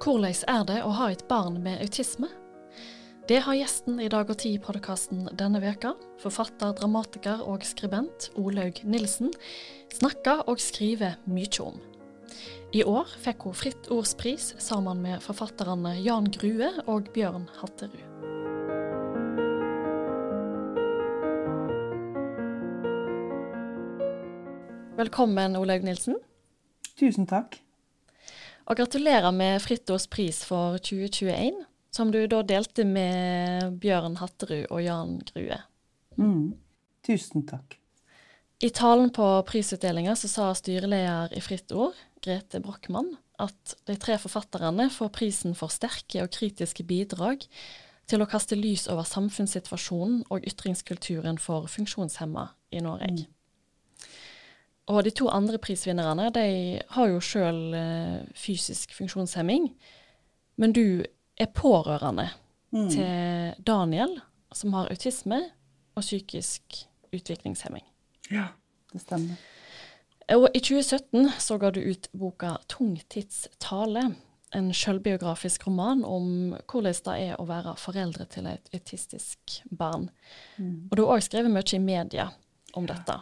Hvordan er det å ha et barn med autisme? Det har gjesten i Dag og Tid-podkasten denne veka, forfatter, dramatiker og skribent Olaug Nilsen, snakka og skriver mye om. I år fikk hun Fritt Ords pris sammen med forfatterne Jan Grue og Bjørn Hatterud. Velkommen, Olaug Nilsen. Tusen takk. Og gratulerer med Fritt Ords pris for 2021, som du da delte med Bjørn Hatterud og Jan Grue. Mm. Tusen takk. I talen på prisutdelinga så sa styreleder i Fritt Ord, Grete Brochmann, at de tre forfatterne får prisen for sterke og kritiske bidrag til å kaste lys over samfunnssituasjonen og ytringskulturen for funksjonshemma i Norge. Mm. Og de to andre prisvinnerne de har jo sjøl eh, fysisk funksjonshemming. Men du er pårørende mm. til Daniel, som har autisme og psykisk utviklingshemming. Ja, det stemmer. Og i 2017 så ga du ut boka 'Tungtidstale', En selvbiografisk roman om hvordan det er å være foreldre til et autistisk barn. Mm. Og du har òg skrevet mye i media om dette.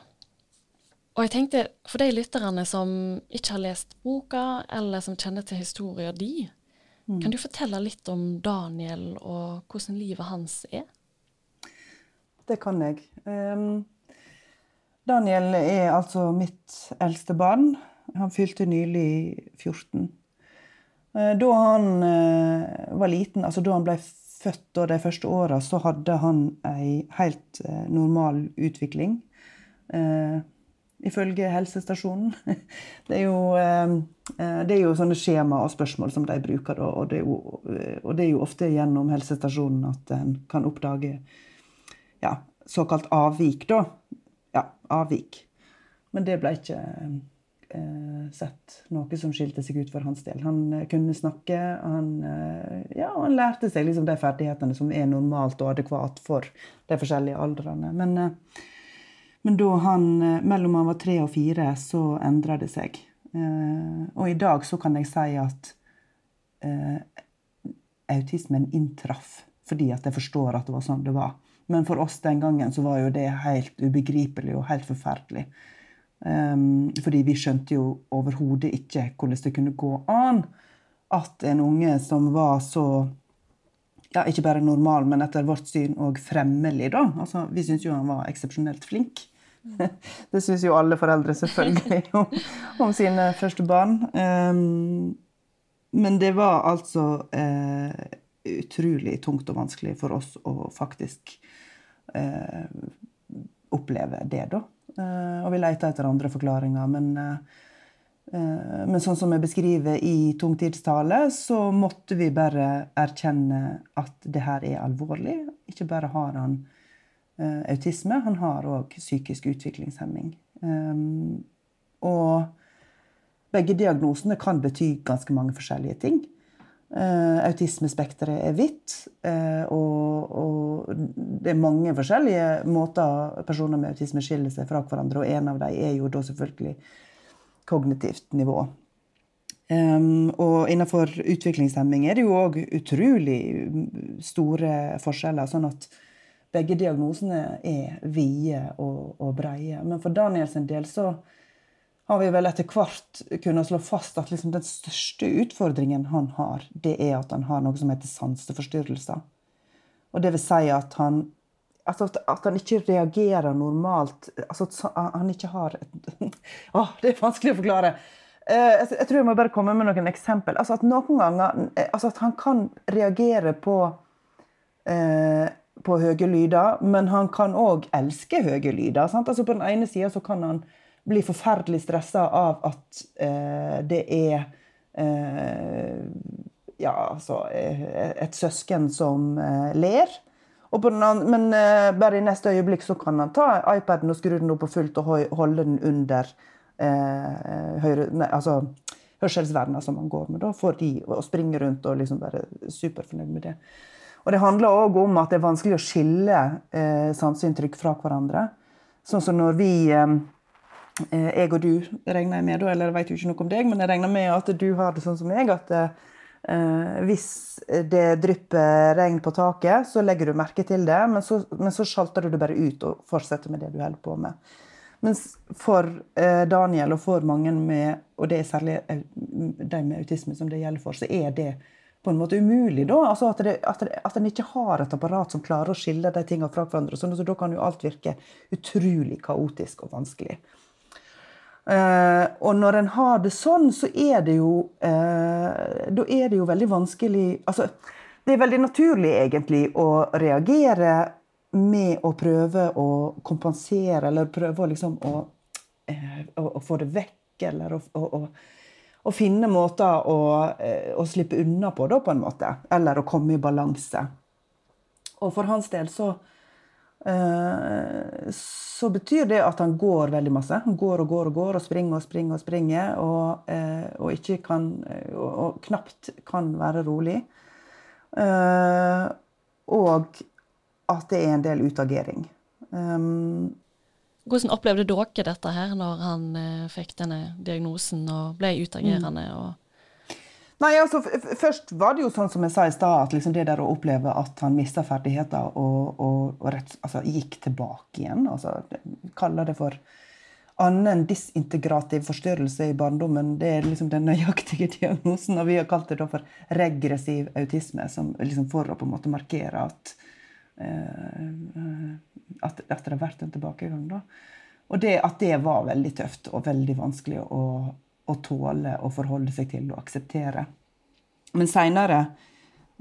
Og jeg tenkte, for de lytterne som ikke har lest boka, eller som kjenner til historien di, mm. kan du fortelle litt om Daniel og hvordan livet hans er? Det kan jeg. Um, Daniel er altså mitt eldste barn. Han fylte nylig 14. Uh, da han uh, var liten, altså da han ble født og de første åra, så hadde han ei helt uh, normal utvikling. Uh, ifølge helsestasjonen. Det er, jo, eh, eh, det er jo sånne skjema og spørsmål som de bruker, og det er jo, eh, og det er jo ofte gjennom helsestasjonen at en kan oppdage ja, såkalt avvik, da. Ja, avvik. Men det ble ikke sett noe som skilte seg ut for hans del. Han kunne snakke, han, ja, han lærte seg liksom de ferdighetene som er normalt og adekvat for de forskjellige aldrene. Men eh, men da han, eh, mellom han var tre og fire, så endra det seg. Eh, og i dag så kan jeg si at eh, autismen inntraff fordi at jeg forstår at det var sånn det var. Men for oss den gangen så var jo det helt ubegripelig og helt forferdelig. Um, fordi vi skjønte jo overhodet ikke hvordan det kunne gå an at en unge som var så ja, ikke bare normal, men etter vårt syn òg fremmelig. da. Altså, vi syntes jo han var eksepsjonelt flink. Det syns jo alle foreldre selvfølgelig om, om sine første barn. Um, men det var altså uh, utrolig tungt og vanskelig for oss å faktisk uh, oppleve det, da. Uh, og vi leita etter andre forklaringer, men men sånn som jeg beskriver i Tungtidstale, så måtte vi bare erkjenne at det her er alvorlig. Ikke bare har han autisme, han har òg psykisk utviklingshemming. Um, og begge diagnosene kan bety ganske mange forskjellige ting. Uh, autismespekteret er hvitt, uh, og, og, det er mange forskjellige måter personer med autisme skiller seg fra hverandre, og en av dem er jo da selvfølgelig kognitivt nivå. Um, og innenfor utviklingshemming er det jo òg utrolig store forskjeller. sånn at begge diagnosene er vide og, og breie. Men for Daniels del så har vi vel etter hvert kunnet slå fast at liksom den største utfordringen han har, det er at han har noe som heter sanseforstyrrelser. Og det vil si at han Altså at han ikke reagerer normalt. Altså at han ikke har et Å, det er vanskelig å forklare. Eh, jeg tror jeg må bare komme med noen eksempel. Altså at noen ganger eh, altså at han kan reagere på, eh, på høye lyder, men han kan òg elske høye lyder. Altså på den ene sida så kan han bli forferdelig stressa av at eh, det er eh, ja, altså, eh, et søsken som ler. Andre, men uh, bare i neste øyeblikk så kan han ta iPaden og skru den opp på fullt og holde den under uh, høyre, nei, altså, hørselsverna som han går med, da, for de, og springe rundt og liksom være superfornøyd med det. Og Det handler òg om at det er vanskelig å skille eh, sanseinntrykk fra hverandre. Sånn som når vi jeg og du regner jeg med, eller jeg vet jo ikke noe om deg, men jeg regner med at du har det sånn som meg, at Eh, hvis det drypper regn på taket, så legger du merke til det, men så, men så sjalter du det bare ut og fortsetter med det du holder på med. Mens for eh, Daniel og for mange med, og det er særlig eh, de med autisme som det gjelder for, så er det på en måte umulig. da, altså At, det, at, det, at en ikke har et apparat som klarer å skille de tingene fra hverandre. Så, så da kan jo alt virke utrolig kaotisk og vanskelig. Uh, og når en har det sånn, så er det jo uh, Da er det jo veldig vanskelig Altså, det er veldig naturlig, egentlig, å reagere med å prøve å kompensere, eller prøve liksom å, uh, å, å få det vekk, eller å, å, å finne måter å, å, slippe unna på, da, på en måte. Eller å komme i balanse. Og for hans del så Eh, så betyr det at han går veldig masse. Han går og går og går og springer og springer og springer. Og, eh, og ikke kan og, og, knapt kan være rolig. Eh, og at det er en del utagering. Hvordan opplevde dere dette her når han fikk denne diagnosen og ble utagerende? og Nei, altså, Først var det jo sånn som jeg sa i stad, at liksom det der å oppleve at han mista ferdigheter og, og, og rett, altså, gikk tilbake igjen altså, Kaller det for annen disintegrativ forstyrrelse i barndommen. Det er liksom den nøyaktige diagnosen. Og vi har kalt det for regressiv autisme, som, liksom for å på en måte markere at, at, at det har vært en tilbakegang. da. Og det, at det var veldig tøft og veldig vanskelig å å tåle å forholde seg til og akseptere. Men seinere,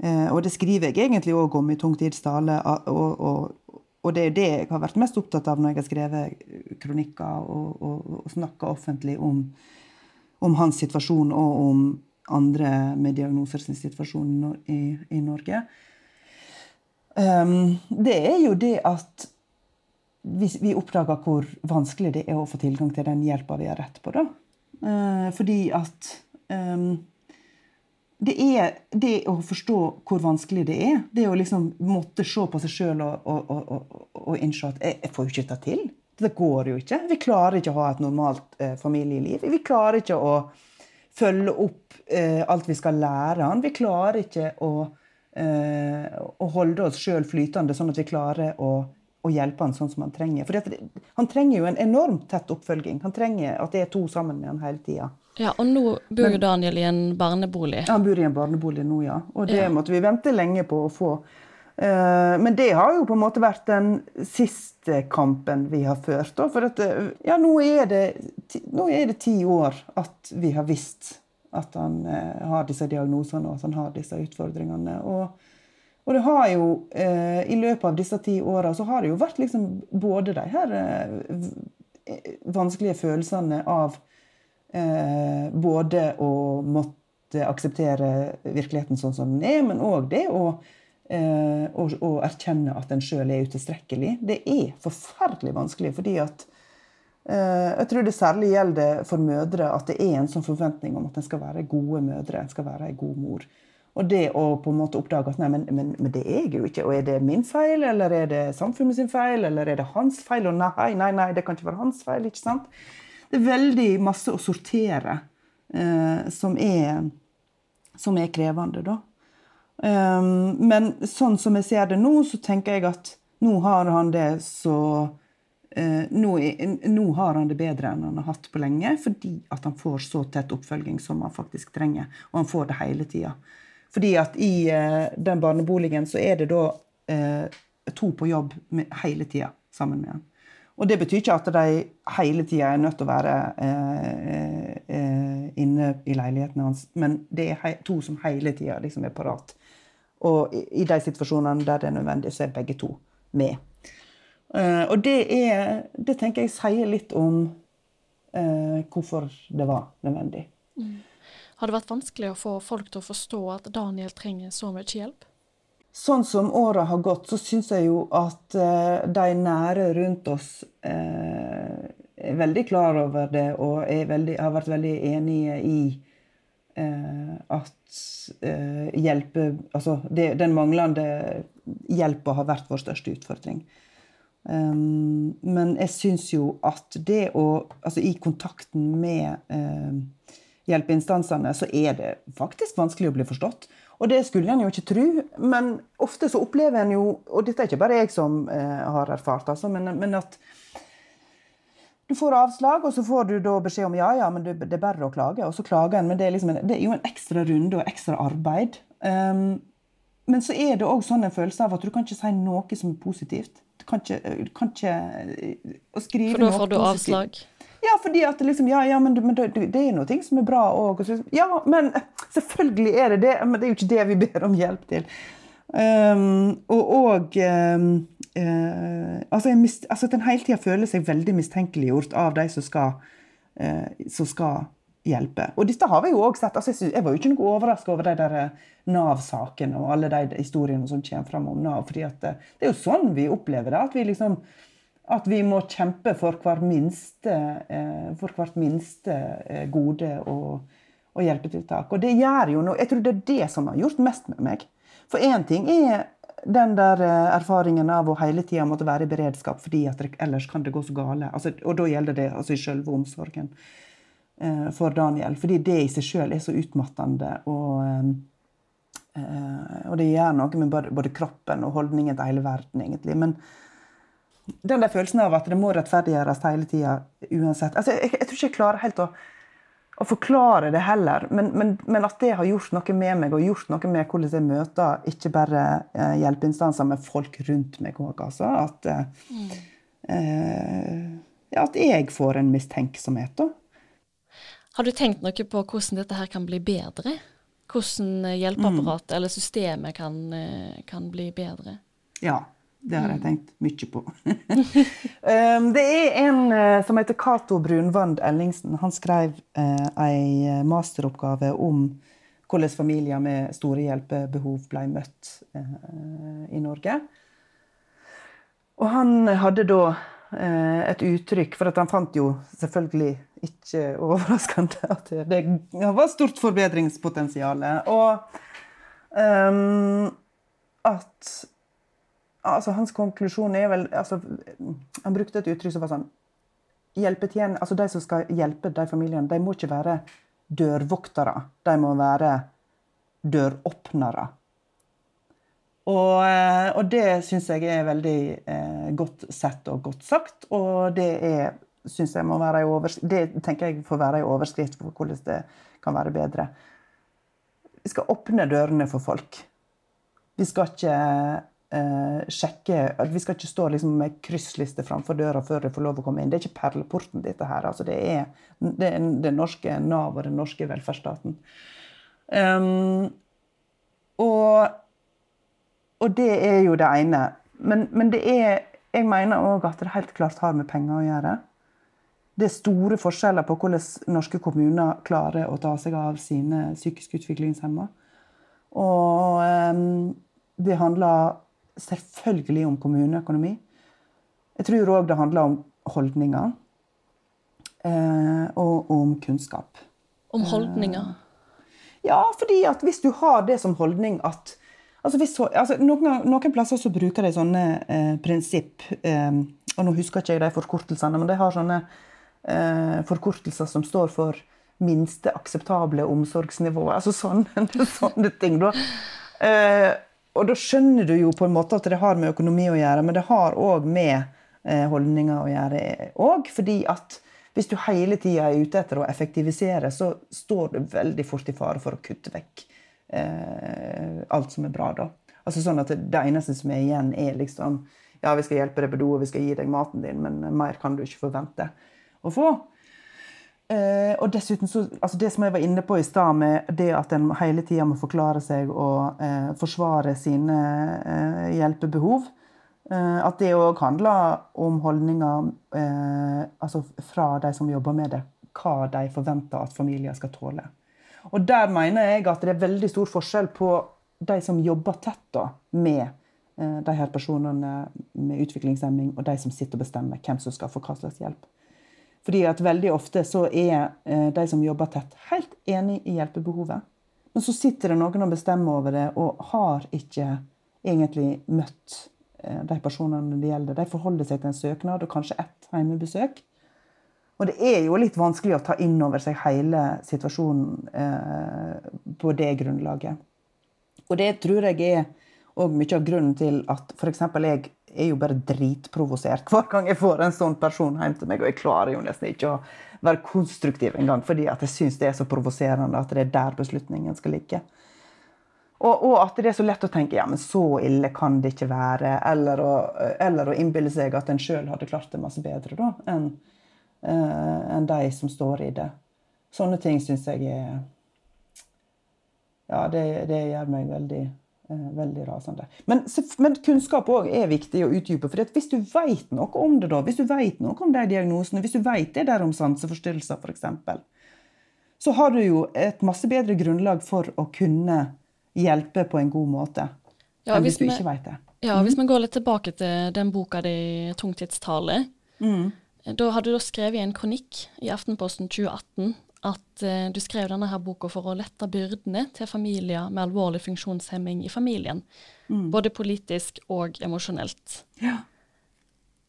eh, og det skriver jeg egentlig òg om i Tungtidstale, og, og, og, det er det jeg har vært mest opptatt av når jeg har skrevet kronikker og, og, og snakka offentlig om, om, hans situasjon og om andre med diagnoser sin situasjon i, i Norge. Um, det er jo det at vi, vi oppdager hvor vanskelig det er å få tilgang til den hjelpa vi har rett på. da. Eh, fordi at um, det er det å forstå hvor vanskelig det er. Det å liksom måtte se på seg sjøl og, og, og, og, innse at jeg får jo ikke dette til. Det går jo ikke. Vi klarer ikke å ha et normalt eh, familieliv. Vi klarer ikke å følge opp eh, alt vi skal lære han. Vi klarer ikke å, eh, å holde oss sjøl flytende, sånn at vi klarer å å hjelpe han sånn som han trenger. For han trenger jo en enormt tett oppfølging. Han trenger at det er to sammen med han hele tida. Ja, og nå bor jo Daniel i en barnebolig. Han bor i en barnebolig nå, ja. Og det ja. måtte vi vente lenge på å få. Eh, men det har jo på en måte vært den siste kampen vi har ført. For at, ja, nå er, det, nå er det ti år at vi har visst at han eh, har disse diagnosene og at han har disse utfordringene. Og og det har jo, eh, i løpet av disse ti åra, så har det jo vært liksom både de her eh, vanskelige følelsene av eh, både å måtte akseptere virkeligheten sånn som den er, men òg det eh, å, å, erkjenne at en sjøl er utilstrekkelig. Det er forferdelig vanskelig, fordi at jeg tror det særlig gjelder for mødre at det er en sånn forventning om at en skal være gode mødre, en skal være ei god mor. Og det å på en måte oppdage at nei, men, men, men, det er jeg jo ikke. Og er det min feil, eller er det samfunnet sin feil, eller er det hans feil? Og nei, nei, nei, det kan ikke være hans feil. ikke sant? Det er veldig masse å sortere eh, som, er, som, er, krevende, da. Um, men sånn som jeg ser det nå, så tenker jeg at nå har han det så uh, nå, nå, har han det bedre enn han har hatt på lenge, fordi at han får så tett oppfølging som han faktisk trenger. Og han får det hele tida. Fordi at i uh, den barneboligen så er det da uh, to på jobb hele tida sammen med han. Og det betyr ikke at de hele tida er nødt til å være inne i leiligheten hans, men det er to som hele tida liksom er parat. Og i, de situasjonene der det er nødvendig, så er begge to med. Og det er Det tenker jeg sier litt om hvorfor det var nødvendig. Mm. Har det vært vanskelig å få folk til å forstå at Daniel trenger så mye hjelp? Sånn som åra har gått, så syns jeg jo at uh, de nære rundt oss uh, er veldig klar over det og veldig, har vært veldig enige i uh, at hjelpe Altså det, den manglende hjelpa har vært vår største utfordring. Um, men jeg syns jo at det å Altså i kontakten med hjelpeinstansene, så er det faktisk vanskelig å bli forstått. Og det skulle en jo ikke tro, men ofte så opplever en jo Og dette er ikke bare jeg som uh, har erfart, altså, men, men, at du får avslag, og så får du da beskjed om ja, ja, men det, er bare å klage. Og så klager en, men det er, liksom en, det er jo en ekstra runde og ekstra arbeid. Um, men så er det òg sånn en følelse av at du kan ikke si noe som er positivt. Kan ikke, kan ikke å skrive For da får du avslag? Ja, fordi at liksom, ja, ja, men, men det, det, er noe som er bra òg. Ja, men selvfølgelig er det det. Men det er jo ikke det vi ber om hjelp til. Um, og og um, uh, altså, mist, altså, at en hele tida føler seg veldig mistenkeliggjort av de som skal, uh, som skal hjelpe. Og dette har vi jo også sett. Altså, jeg, var jo ikke noe overraska over de eh, Nav-sakene og alle de historiene som kommer fram om Nav. fordi at det, er jo sånn vi opplever det. At vi liksom at vi må kjempe for, hver minste, eh, for hvert minste eh, gode og, og, hjelpetiltak. Og det gjør jo noe Jeg tror det er det som har gjort mest med meg. For én ting er den der eh, erfaringen av å hele tida måtte være i beredskap fordi at ellers kan det gå så gale. Altså, og da gjelder det altså i selve omsorgen eh, for Daniel. Fordi det i seg sjøl er så utmattende. Og, eh, og det gjør noe med både, kroppen og holdningen til hele verden, egentlig. Men, den der følelsen av at det må rettferdiggjøres hele tida uansett. Altså, jeg, jeg, tror ikke jeg klarer helt å, å forklare det heller, men, men, men, at det har gjort noe med meg, og gjort noe med hvordan jeg møter ikke bare eh, hjelpeinstanser, men folk rundt meg òg. Altså. At, eh, mm. eh, at jeg får en mistenksomhet, da. Har du tenkt noe på hvordan dette her kan bli bedre? Hvordan hjelpeapparatet mm. eller systemet kan, eh, kan bli bedre? Ja. Det har jeg mm. tenkt mye på. Um, det er en uh, som heter Cato Brunvand Ellingsen. Han skrev uh, ei masteroppgave om hvordan familier med store hjelpebehov ble møtt i Norge. Og han hadde da et uttrykk, for han fant jo selvfølgelig ikke overraskende at det, var stort forbedringspotensial. Og um, at altså Hans konklusjon er vel altså, Han brukte et uttrykk som var sånn altså De som skal hjelpe de familiene, de må ikke være dørvoktere. De må være døråpnere. Og, eh, og det syns jeg er veldig eh, godt sett og godt sagt. Og det er, synes jeg må være det tenker jeg får være en overskrift for hvordan det kan være bedre. Vi skal åpne dørene for folk. Vi skal ikke eh, sjekke Vi skal ikke stå liksom med kryssliste framfor døra før de får lov å komme inn. Det er ikke perleporten, dette her. Altså, det, er det norske Nav og den norske velferdsstaten. Um, og, og, det er jo det ene. Men, men det er Jeg mener òg at det helt klart har med penger å gjøre. Det er store forskjeller på hvordan norske kommuner klarer å ta seg av sine psykisk utviklingshemma. Og um, det handler selvfølgelig om kommuneøkonomi. Jeg tror òg det handler om holdninger. Eh, og om kunnskap. Om holdninger? Eh, ja, fordi at hvis du har det som holdning at altså hvis, altså noen, noen, plasser så bruker de sånne eh, prinsipp eh, og Nå husker ikke jeg de forkortelsene, men de har sånne eh, forkortelser som står for minste akseptable omsorgsnivå. Altså sånne, sånne ting. da. Eh, og da skjønner du jo på en måte at det har med økonomi å gjøre, men det har òg med eh, holdninger å gjøre. òg. fordi at hvis du hele tida er ute etter å effektivisere, så står du veldig fort i fare for å kutte vekk eh, alt som er bra. da. Altså sånn at Det eneste som er igjen, er liksom Ja, vi skal hjelpe deg på do, og vi skal gi deg maten din, men mer kan du ikke forvente å få. Eh, og dessuten så, altså Det som jeg var inne på i stad, med det at en hele tida må forklare seg og eh, forsvare sine uh, hjelpebehov, at det òg handler om holdninger altså fra de som jobber med det. Hva de forventer at familier skal tåle. Og der mener jeg at det er veldig stor forskjell på de som jobber tett da, med de her personene med utviklingshemming, og de som sitter og bestemmer hvem som skal få hva slags hjelp. Fordi at veldig ofte så er eh, de som jobber tett, helt enig i hjelpebehovet. Men så sitter det noen og bestemmer over det, og har ikke egentlig møtt eh, de personene det gjelder. De forholder seg til en søknad og kanskje ett hjemmebesøk. Og det er jo litt vanskelig å ta inn over seg hele situasjonen eh, på det grunnlaget. Og det tror jeg er òg mye av grunnen til at f.eks. jeg er jo bare dritprovosert hver gang jeg får en sånn person hjem til meg. Og jeg klarer jo nesten ikke å være konstruktiv engang, fordi at jeg syns det er så provoserende at det er der beslutningen skal ligge. Og, og, at det er så lett å tenke ja, men så ille kan det ikke være. Eller å, eller å innbille seg at en sjøl hadde klart det masse bedre da, enn uh, en de som står i det. Sånne ting syns jeg er Ja, det, det gjør meg veldig Eh, veldig rasende. Men, men kunnskap òg er viktig å utdype. for Hvis du vet noe om det, da, hvis du vet noe om de diagnosene, hvis du vet det der om sanseforstyrrelser f.eks., så har du jo et masse bedre grunnlag for å kunne hjelpe på en god måte. Ja, enn hvis, du ikke vet det. Ja. Hvis vi går litt tilbake til den boka di 'Tungtidstale', mm. Da hadde du skrevet i en kronikk i Aftenposten 2018 at eh, du skrev denne her boka for å lette byrdene til familier med alvorlig funksjonshemming i familien. Mm. Både politisk og emosjonelt. Ja.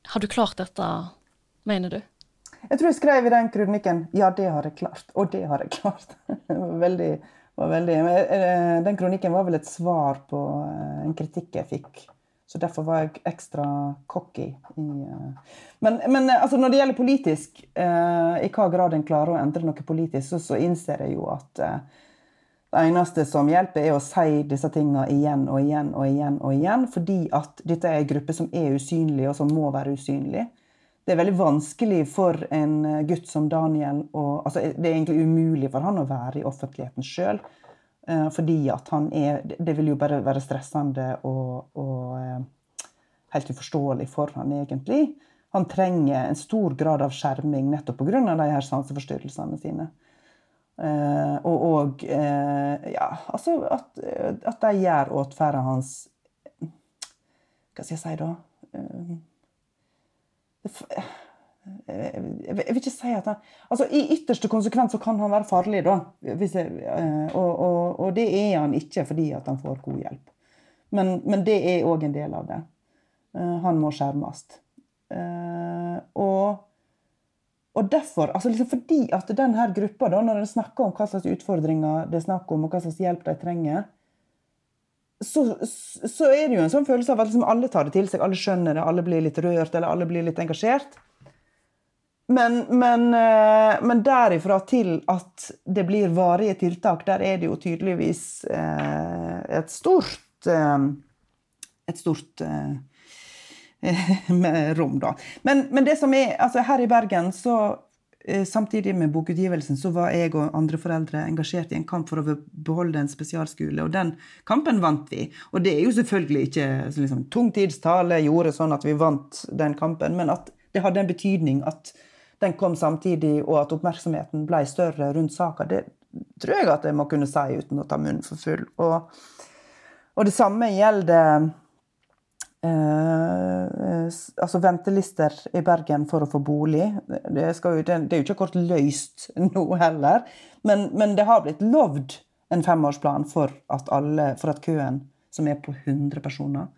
Har du klart dette, mener du? Jeg tror jeg skrev i den kronikken 'Ja, det har jeg klart'. Og det har jeg klart. veldig, veldig, eh, den kronikken var vel et svar på eh, en kritikk jeg fikk så derfor var jeg ekstra cocky. I, uh... Men, men uh, altså når det gjelder politisk, uh, i hva grad en klarer å endre noe politisk, så, så innser jeg jo at det eneste som hjelper, er å si disse tingene igjen og igjen og igjen. og igjen, Fordi at dette er en gruppe som er usynlig, og som må være usynlig. Det er veldig vanskelig for en gutt som Daniel å, altså Det er egentlig umulig for han å være i offentligheten sjøl. Eh, fordi at han er Det vil jo bare være stressende og, og eh, helt uforståelig for han egentlig. Han trenger en stor grad av skjerming nettopp pga. de her sanseforstyrrelsene sine. Uh, og, og ja, altså at, at de gjør atferden hans Hva skal jeg si, da? Jeg vil ikke si at han altså I ytterste konsekvens så kan han være farlig, da. Jeg, eh, og, og, og, det er han ikke fordi at han får god hjelp. Men, men det er òg en del av det. Eh, han må skjermes. Eh, og, og derfor, altså liksom fordi at denne gruppa, da, når en snakker om hva slags utfordringer det er snakk om, og hva slags hjelp de trenger, så, så, er det jo en sånn følelse av at liksom alle tar det til seg, alle skjønner det, alle blir litt rørt eller alle blir litt engasjert. Men, men, eh, men, derifra til at det blir varige tiltak, der er det jo tydeligvis eh, et stort eh, Et stort rom, da. Men, men, det som er altså Her i Bergen så Samtidig med bokutgivelsen så var jeg og andre foreldre engasjert i en kamp for å beholde en spesialskole, og den kampen vant vi. Og det er jo selvfølgelig ikke liksom, tungtidstale gjorde sånn at vi vant den kampen, men at det hadde en betydning at den kom samtidig, og at oppmerksomheten ble større rundt saka, det tror jeg at jeg må kunne si uten å ta munnen for full. Og, og det samme gjelder eh, altså ventelister i Bergen for å få bolig. Det, jo, det, det er jo ikke akkurat løst nå heller, men, men, det har blitt lovd en femårsplan for at, alle, for at køen, som er på 100 personer,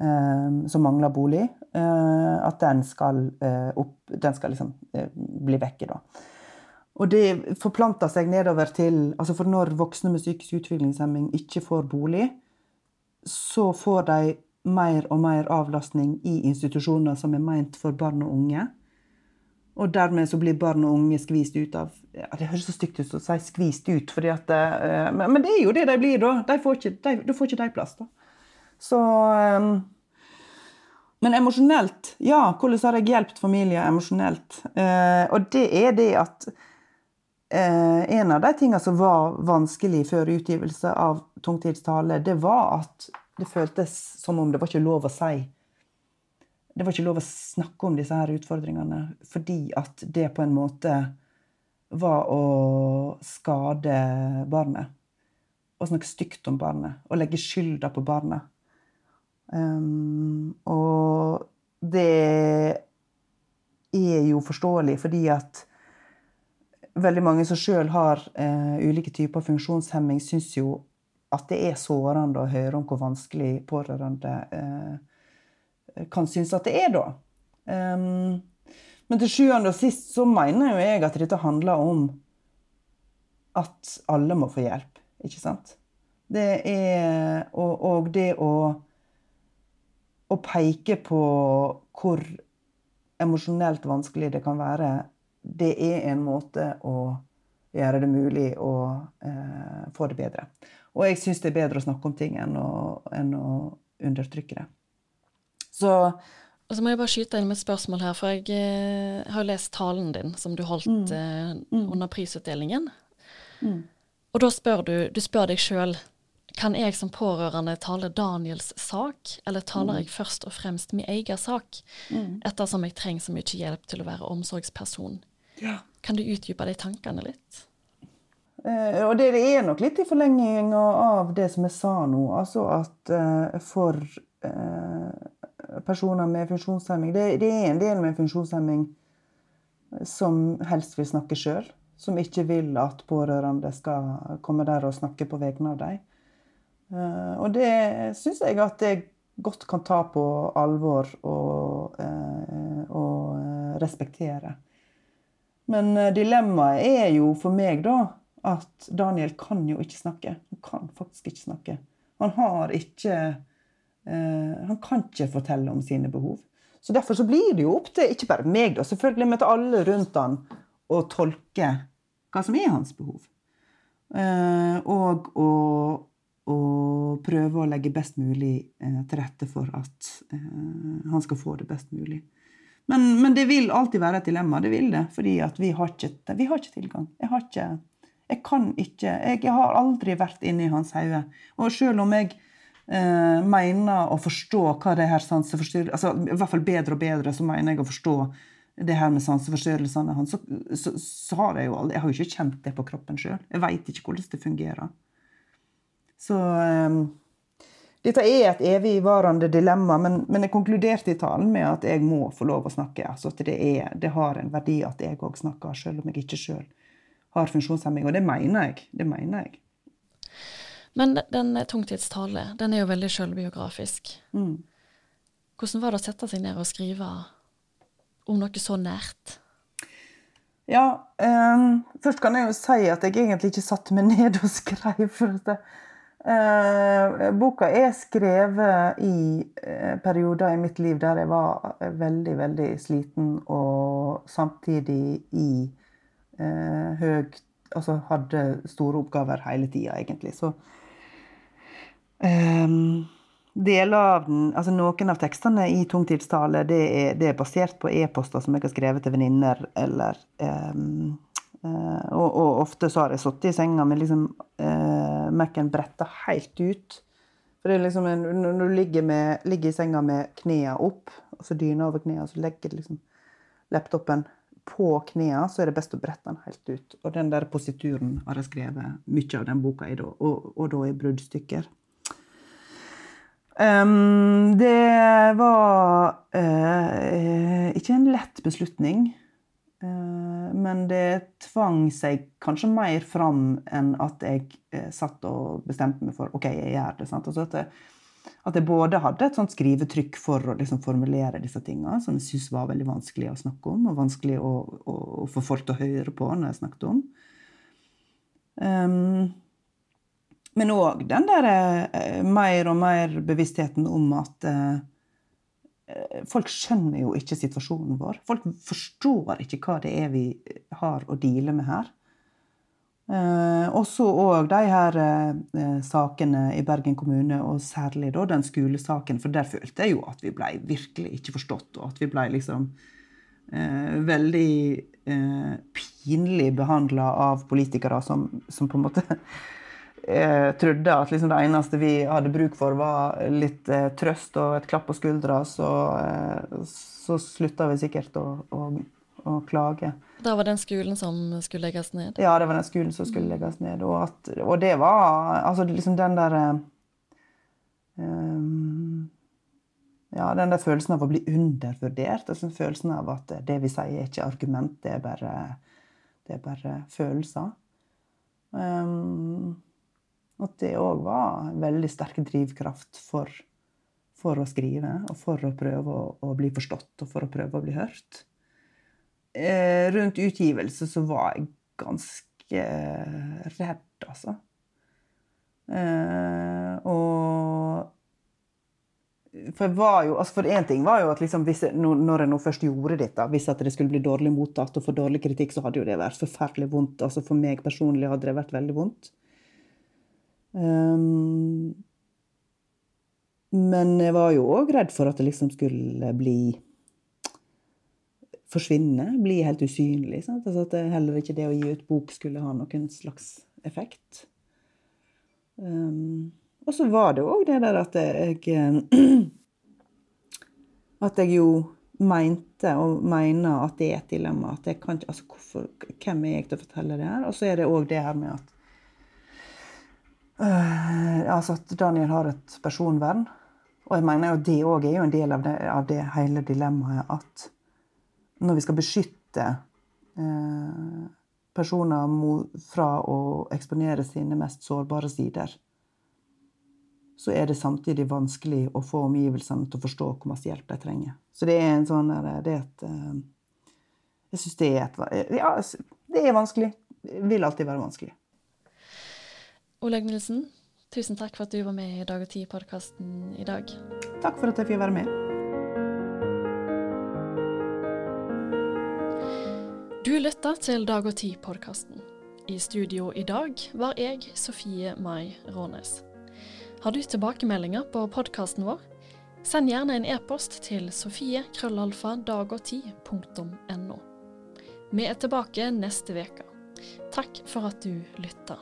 som mangler bolig, eh, at den skal, eh, opp, den skal liksom eh, bli vekke. Da. Og det forplanter seg nedover til altså For når voksne med psykisk utviklingshemming ikke får bolig, så får de mer og mer avlastning i institusjoner som er meint for barn og unge. Og dermed så blir barn og unge skvist ut av ja, Det høres så stygt ut å si 'skvist ut', at, men, men, det er jo det de blir, da. De får ikke, de, får ikke de plass. da. Så um, Men emosjonelt, ja. Hvordan har jeg hjulpet familier emosjonelt? Uh, og det er det at uh, En av de tingene som var vanskelig før utgivelse av Tungtidstale, det var at det føltes som om det var ikke lov å si. Det var ikke lov å snakke om disse her utfordringene fordi at det på en måte var å skade barnet. Å snakke stygt om barnet. Å legge skylda på barnet. Um, og det er jo forståelig, fordi at veldig mange som sjøl har uh, ulike typer funksjonshemming, syns jo at det er sårende å høre om hvor vanskelig pårørende uh, kan synes at det er, da. Um, Men til sjuende og sist så mener jo jeg at dette handler om at alle må få hjelp, ikke sant? Det er Og, og det å, å peke på hvor emosjonelt vanskelig det kan være, det er en måte å gjøre det mulig å eh, få det bedre. Og jeg syns det er bedre å snakke om ting enn å, enn å undertrykke det. Så og så må jeg bare skyte inn med et spørsmål her, for jeg eh, har jo lest talen din som du holdt mm. eh, mm. under prisutdelingen. Mm. Og da spør du, du spør deg sjøl kan jeg som pårørende tale Daniels sak, eller taler mm. jeg først og fremst min egen sak, mm. ettersom jeg trenger så mye hjelp til å være omsorgsperson? Ja. Kan du utdype de tankene litt? Eh, og det, det, er nok litt i forlenginga av det som jeg sa nå. Altså at eh, for eh, personer med funksjonshemming. Det, det, er en del med funksjonshemming som helst vil snakke sjøl. Som ikke vil at pårørende skal komme der og snakke på vegne av dem. Uh, og det syns jeg at jeg godt kan ta på alvor og, uh, og uh, respektere. Men dilemmaet er jo for meg da at Daniel kan jo ikke snakke. Han kan faktisk ikke snakke. Han har ikke Eh, han kan ikke fortelle om sine behov. Så Derfor så blir det jo opp til ikke bare meg, da, selvfølgelig, men til alle rundt han å tolke hva som er hans behov. Eh, og å, å prøve å legge best mulig eh, til rette for at han skal få det best mulig. Men, men, det vil alltid være et dilemma. Det vil det, fordi vi har, ikke, vi har ikke tilgang. Jeg har ikke Jeg kan ikke Jeg har aldri vært inne i hans hode. Og selv om jeg eh, mener å forstå hva det her sanseforstyrrelsene altså, I hvert fall bedre og bedre så mener jeg å forstå det her med sanseforstyrrelsene hans, så, så, så, har jeg jo aldri Jeg har jo ikke kjent det på kroppen sjøl. Jeg veit ikke hvordan det fungerer. Så um, dette er et evigvarende dilemma, men, men, jeg konkluderte i talen med at jeg må få lov å snakke. Altså at det, er, det har en verdi at jeg òg snakker, selv om jeg ikke sjøl har funksjonshemming. Og det mener jeg. Det mener jeg. Men den tungtidstale, den er jo veldig sjølbiografisk. Mm. Hvordan var det å sette seg ned og skrive om noe så nært? Ja, um, først kan jeg jo si at jeg egentlig ikke satte meg ned og skrev. for det. Uh, boka er skrevet i eh, perioder i mitt liv der jeg var veldig, veldig sliten og samtidig i eh, høy Altså hadde store oppgaver hele tida, egentlig. Så Um, deler av den, altså Noen av tekstene i Tungtidstale det er, det er basert på e-poster som jeg har skrevet til venninner. eller um, og, og, ofte så har jeg sittet i senga med liksom, eh, Mac-en bretta helt ut. For det er liksom en, Når du ligger, med, ligger, i senga med knærne opp, og så dyna over knærne, så legger liksom laptopen på knærne, så er det best å brette den helt ut. Og den der posituren har jeg skrevet mye av den boka i, da, og, og da i bruddstykker. Um, det var uh, ikke en lett beslutning. Uh, men det tvang seg kanskje mer fram enn at jeg uh, satt og bestemte meg for OK, jeg gjør det. Altså at, jeg, at, jeg, både hadde et sånt skrivetrykk for å liksom, formulere disse tingene, som jeg syntes var veldig vanskelig å snakke om, og vanskelig å, å, å få folk til å høre på når jeg snakket om. Um, men òg den der eh, mer og mer bevisstheten om at eh, eh, folk skjønner jo ikke situasjonen vår. Folk forstår ikke hva det er vi har å deale med her. Eh, også òg de her eh, sakene i Bergen kommune, og særlig da den skolesaken. For der følte jeg jo at vi ble virkelig ikke forstått, og at vi ble liksom eh, veldig pinlig behandla av politikere som, som på en måte jeg trodde at liksom det eneste vi hadde bruk for, var litt eh, trøst og et klapp på skuldra, så, eh, så slutta vi sikkert å, å, å, klage. Da var det den skolen som skulle legges ned? Ja, det var den skolen som skulle legges ned. Og, at, og det var altså liksom den der um, Ja, den der følelsen av å bli undervurdert. Altså følelsen av at det vi sier, er ikke argument, det er bare, det er bare følelser. Um, at det òg var en veldig sterk drivkraft for, for, å skrive, og for å prøve å, å, bli forstått, og for å prøve å bli hørt. eh, rundt utgivelse så var jeg ganske redd, altså. Eh, og For jeg altså ting var jo at liksom hvis når jeg nå først gjorde dette, hvis det skulle bli dårlig mottatt og få dårlig kritikk, så hadde jo det vært forferdelig vondt. Altså For meg personlig hadde det vært veldig vondt. Um, men jeg var jo òg redd for at det liksom skulle bli forsvinne, bli helt usynlig. Altså at heller ikke det å gi ut bok skulle ha noen slags effekt. Um, og så var det òg det der at jeg At jeg jo mente og mener at det er et dilemma. At jeg kan altså hvorfor, Hvem er jeg til å fortelle det her? Og så er det òg det her med at altså at Daniel har et personvern. Og jeg mener jo det òg er jo en del av det, av det, hele dilemmaet at når vi skal beskytte uh, personer fra å eksponere sine mest sårbare sider, så er det samtidig vanskelig å få omgivelsene til å forstå hvor masse hjelp de trenger. Så det er en sånn det er et, eh, Jeg syns det er et Ja, det er vanskelig. Det vil alltid være vanskelig. Oleg Nilsen, tusen takk for at du var med i Dag og Tid-podkasten i dag. Takk for at jeg fikk være med. Du lytter til Dag og Tid-podkasten. I studio i dag var jeg, Sofie Mai Rånes. Har du tilbakemeldinger på podkasten vår? Send gjerne en e-post til sofie.krøllalfa.dagogti.no. Vi er tilbake neste uke. Takk for at du lytta.